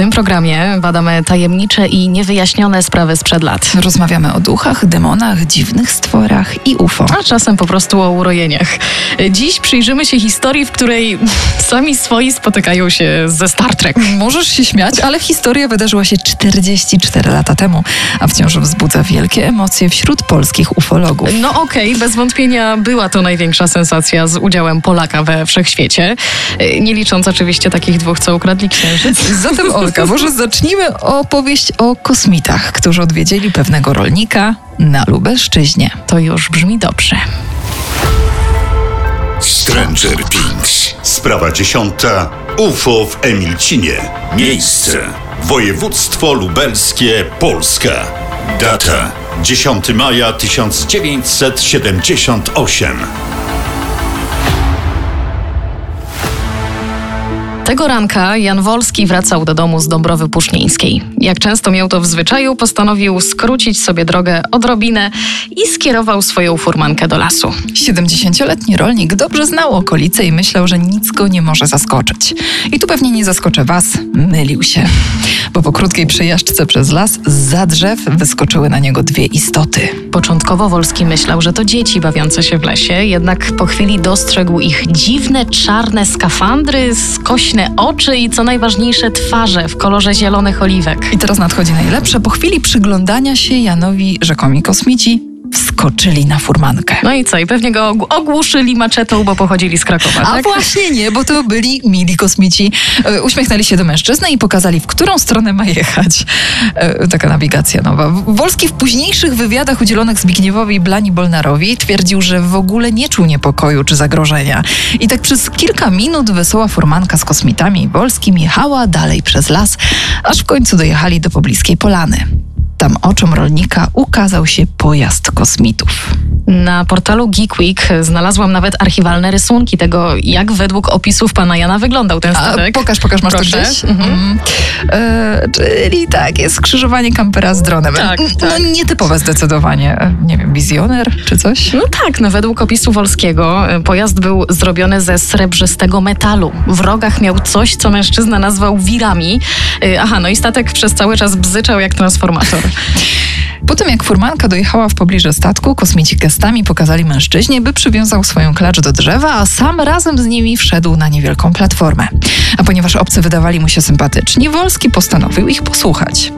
tym programie badamy tajemnicze i niewyjaśnione sprawy sprzed lat. Rozmawiamy o duchach, demonach, dziwnych stworach i UFO. A czasem po prostu o urojeniach. Dziś przyjrzymy się historii, w której sami swoi spotykają się ze Star Trek. Możesz się śmiać, ale historia wydarzyła się 44 lata temu, a wciąż wzbudza wielkie emocje wśród polskich ufologów. No okej, bez wątpienia była to największa sensacja z udziałem Polaka we wszechświecie. Nie licząc oczywiście takich dwóch, co ukradli księżyc. Zatem Olka, może zacznijmy opowieść o kosmitach, którzy odwiedzili pewnego rolnika na Lubelszczyźnie. To już brzmi dobrze. Stranger Things. Sprawa dziesiąta. UFO w Emilcinie. Miejsce. Województwo lubelskie, Polska. Data. 10 maja 1978. Tego ranka Jan Wolski wracał do domu z Dąbrowy Pusznińskiej. Jak często miał to w zwyczaju, postanowił skrócić sobie drogę odrobinę i skierował swoją furmankę do lasu. 70-letni rolnik dobrze znał okolice i myślał, że nic go nie może zaskoczyć. I tu pewnie nie zaskoczę was, mylił się. Bo po krótkiej przejażdżce przez las, za drzew wyskoczyły na niego dwie istoty. Początkowo Wolski myślał, że to dzieci bawiące się w lesie, jednak po chwili dostrzegł ich dziwne, czarne skafandry, skośne oczy i co najważniejsze twarze w kolorze zielonych oliwek. I teraz nadchodzi najlepsze. Po chwili przyglądania się Janowi rzekomi kosmici wskoczyli na furmankę. No i co? I pewnie go ogłuszyli maczetą, bo pochodzili z Krakowa, A tak? właśnie nie, bo to byli mili kosmici. E, Uśmiechnęli się do mężczyzny i pokazali, w którą stronę ma jechać. E, Taka nawigacja nowa. Wolski w późniejszych wywiadach udzielonych Zbigniewowi Blani Bolnarowi twierdził, że w ogóle nie czuł niepokoju czy zagrożenia. I tak przez kilka minut wesoła furmanka z kosmitami i Wolskim jechała dalej przez las, aż w końcu dojechali do pobliskiej polany. Tam oczom rolnika ukazał się pojazd kosmitów. Na portalu Geek Week znalazłam nawet archiwalne rysunki tego, jak według opisów pana Jana wyglądał ten A, statek. pokaż, pokaż, masz Proszę. to gdzieś? Mhm. Mm. E, czyli tak, jest skrzyżowanie kampera z dronem. Tak, Mm, tak. No nietypowe zdecydowanie. E, Nie wiem, wizjoner czy coś? No tak, no według opisu Wolskiego y, pojazd był zrobiony ze srebrzystego metalu. W rogach miał coś, co mężczyzna nazwał wirami. Y, Aha, no i statek przez cały czas bzyczał jak transformator. Po tym jak furmanka dojechała w pobliże statku, kosmici gestami pokazali mężczyźnie, by przywiązał swoją klacz do drzewa, a sam razem z nimi wszedł na niewielką platformę. A ponieważ obcy wydawali mu się sympatyczni, Wolski postanowił ich posłuchać.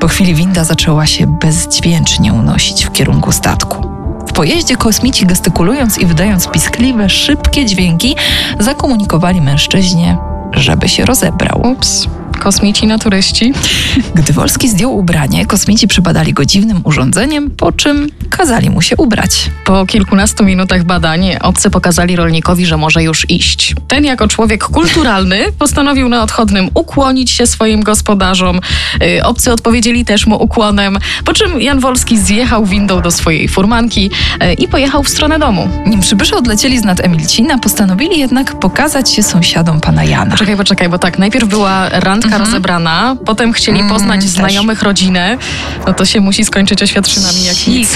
Po chwili winda zaczęła się bezdźwięcznie unosić w kierunku statku. W pojeździe kosmici gestykulując i wydając piskliwe, szybkie dźwięki, zakomunikowali mężczyźnie, żeby się rozebrał. Ups, kosmici naturyści. Gdy Wolski zdjął ubranie, kosmici przybadali go dziwnym urządzeniem, po czym kazali mu się ubrać. Po kilkunastu minutach badań obcy pokazali rolnikowi, że może już iść. Ten jako człowiek kulturalny postanowił na odchodnym ukłonić się swoim gospodarzom. Y, Obcy odpowiedzieli też mu ukłonem, po czym Jan Wolski zjechał windą do swojej furmanki y, i pojechał w stronę domu. Nim przybysze odlecieli z nad Emilcina, postanowili jednak pokazać się sąsiadom pana Jana. Poczekaj, poczekaj, bo tak, najpierw była randka rozebrana, potem chcieli Mm, poznać też. znajomych rodzinę. No to się musi skończyć oświadczynami jak nic.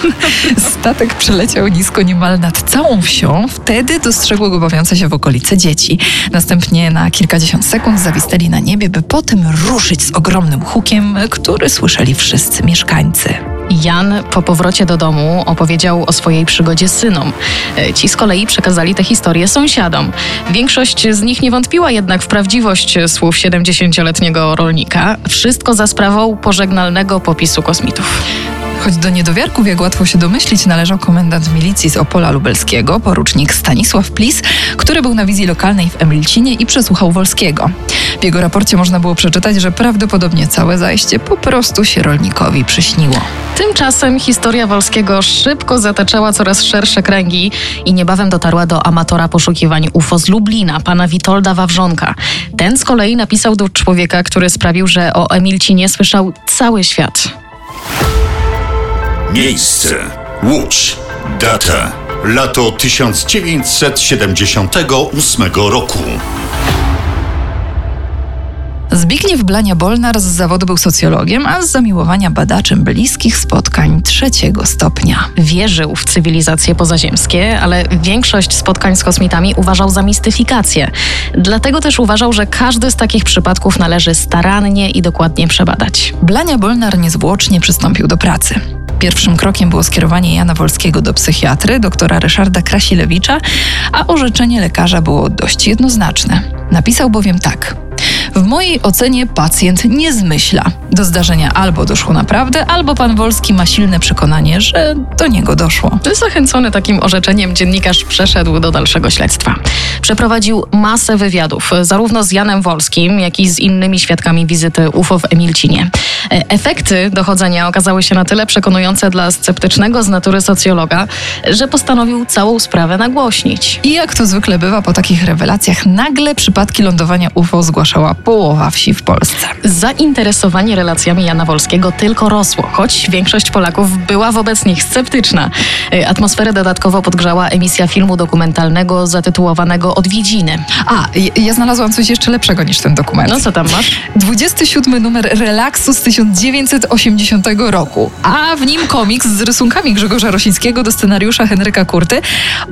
Statek przeleciał nisko niemal nad całą wsią. Wtedy dostrzegły go bawiące się w okolicy dzieci. Następnie na kilkadziesiąt sekund zawisnęli na niebie, by potem ruszyć z ogromnym hukiem, który słyszeli wszyscy mieszkańcy. Jan po powrocie do domu opowiedział o swojej przygodzie synom. E, Ci z kolei przekazali tę historię sąsiadom. Większość z nich nie wątpiła jednak w prawdziwość słów 70-letniego rolnika. Wszystko za sprawą pożegnalnego popisu kosmitów. Choć do niedowiarków, jak łatwo się domyślić, należał komendant milicji z Opola Lubelskiego, porucznik Stanisław Plis, który był na wizji lokalnej w Emilcinie i przesłuchał Wolskiego. W jego raporcie można było przeczytać, że prawdopodobnie całe zajście po prostu się rolnikowi przyśniło. Tymczasem historia Wolskiego szybko zataczała coraz szersze kręgi i niebawem dotarła do amatora poszukiwań UFO z Lublina, pana Witolda Wawrzonka. Ten z kolei napisał do człowieka, który sprawił, że o Emilcinie słyszał cały świat. Miejsce. Łódź. Data. Lato 1978 roku. Zbigniew Blania-Bolnar z zawodu był socjologiem, a z zamiłowania badaczem bliskich spotkań trzeciego stopnia. Wierzył w cywilizacje pozaziemskie, ale większość spotkań z kosmitami uważał za mistyfikację. Dlatego też uważał, że każdy z takich przypadków należy starannie i dokładnie przebadać. Blania-Bolnar niezwłocznie przystąpił do pracy. Pierwszym krokiem było skierowanie Jana Wolskiego do psychiatry, doktora Ryszarda Krasilewicza, a orzeczenie lekarza było dość jednoznaczne. Napisał bowiem tak. W mojej ocenie pacjent nie zmyśla. Do zdarzenia albo doszło naprawdę, albo pan Wolski ma silne przekonanie, że do niego doszło. Zachęcony takim orzeczeniem dziennikarz przeszedł do dalszego śledztwa. Przeprowadził masę wywiadów, zarówno z Janem Wolskim, jak i z innymi świadkami wizyty UFO w Emilcinie. Efekty dochodzenia okazały się na tyle przekonujące dla sceptycznego z natury socjologa, że postanowił całą sprawę nagłośnić. I jak to zwykle bywa po takich rewelacjach, nagle przypadki lądowania UFO zgłaszała połowa wsi w Polsce. Zainteresowanie relacjami Jana Wolskiego tylko rosło, choć większość Polaków była wobec nich sceptyczna. E, Atmosferę dodatkowo podgrzała emisja filmu dokumentalnego zatytułowanego Odwiedziny. A, ja- ja znalazłam coś jeszcze lepszego niż ten dokument. No co tam masz? 27 numer Relaksu z 1980 roku, a w nim komiks z rysunkami Grzegorza Rosińskiego do scenariusza Henryka Kurty,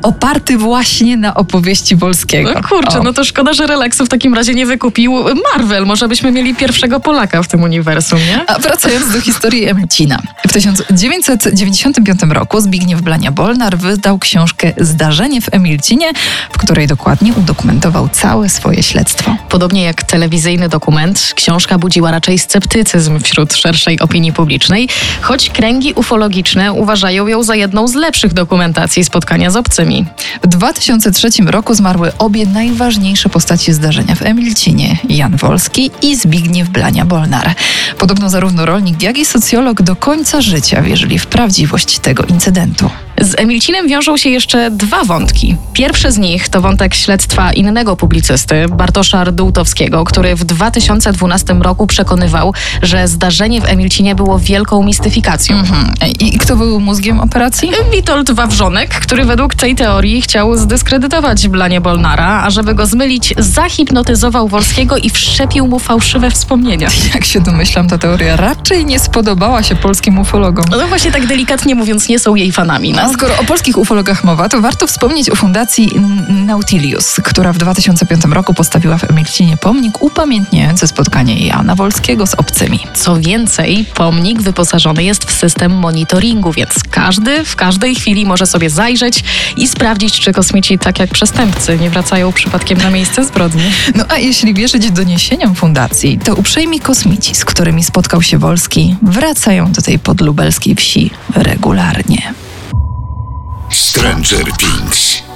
oparty właśnie na opowieści Wolskiego. No kurczę, O. no to szkoda, że relaksu w takim razie nie wykupił Marvel. Może byśmy mieli pierwszego Polaka w tym uniwersum, nie? A wracając do historii Emilcina. W 1995 roku Zbigniew Blania-Bolnar wydał książkę Zdarzenie w Emilcinie, w której dokładnie udokumentował całe swoje śledztwo. Podobnie jak telewizyjny dokument, książka budziła raczej sceptycyzm wśród szerszej opinii publicznej, choć kręgi ufologiczne uważają ją za jedną z lepszych dokumentacji spotkania z obcymi. W 2003 roku zmarły obie najważniejsze postacie zdarzenia w Emilcinie, Jan Wolski i Zbigniew Blania-Bolnar. Podobno zarówno rolnik, jak i socjolog do końca życia wierzyli w prawdziwość tego incydentu. Z Emilcinem wiążą się jeszcze dwa wątki. Pierwszy z nich to wątek śledztwa innego publicysty, Bartosza Rdółtowskiego, który w 2012 roku przekonywał, że zdarzenie w Emilcinie było wielką mistyfikacją. Mhm. I kto był mózgiem operacji? Witold Wawrzonek, który według tej teorii chciał zdyskredytować Blanie Bolnara, a żeby go zmylić, zahipnotyzował Wolskiego i wszczepił mu fałszywe wspomnienia. Jak się domyślam, ta teoria raczej nie spodobała się polskim ufologom. No właśnie tak delikatnie mówiąc, nie są jej fanami. No. A skoro o polskich ufologach mowa, to warto wspomnieć o fundacji Nautilius, która w 2005 roku postawiła w Emilcinie pomnik upamiętniający spotkanie Jana Wolskiego z obcymi. Co więcej, pomnik wyposażony jest w system monitoringu, więc każdy w każdej chwili może sobie zajrzeć i sprawdzić, czy kosmici, tak jak przestępcy, nie wracają przypadkiem na miejsce zbrodni. No a jeśli wierzyć doniesieniom fundacji, to uprzejmi kosmici, z którymi spotkał się Wolski, wracają do tej podlubelskiej wsi regularnie. Stranger Things.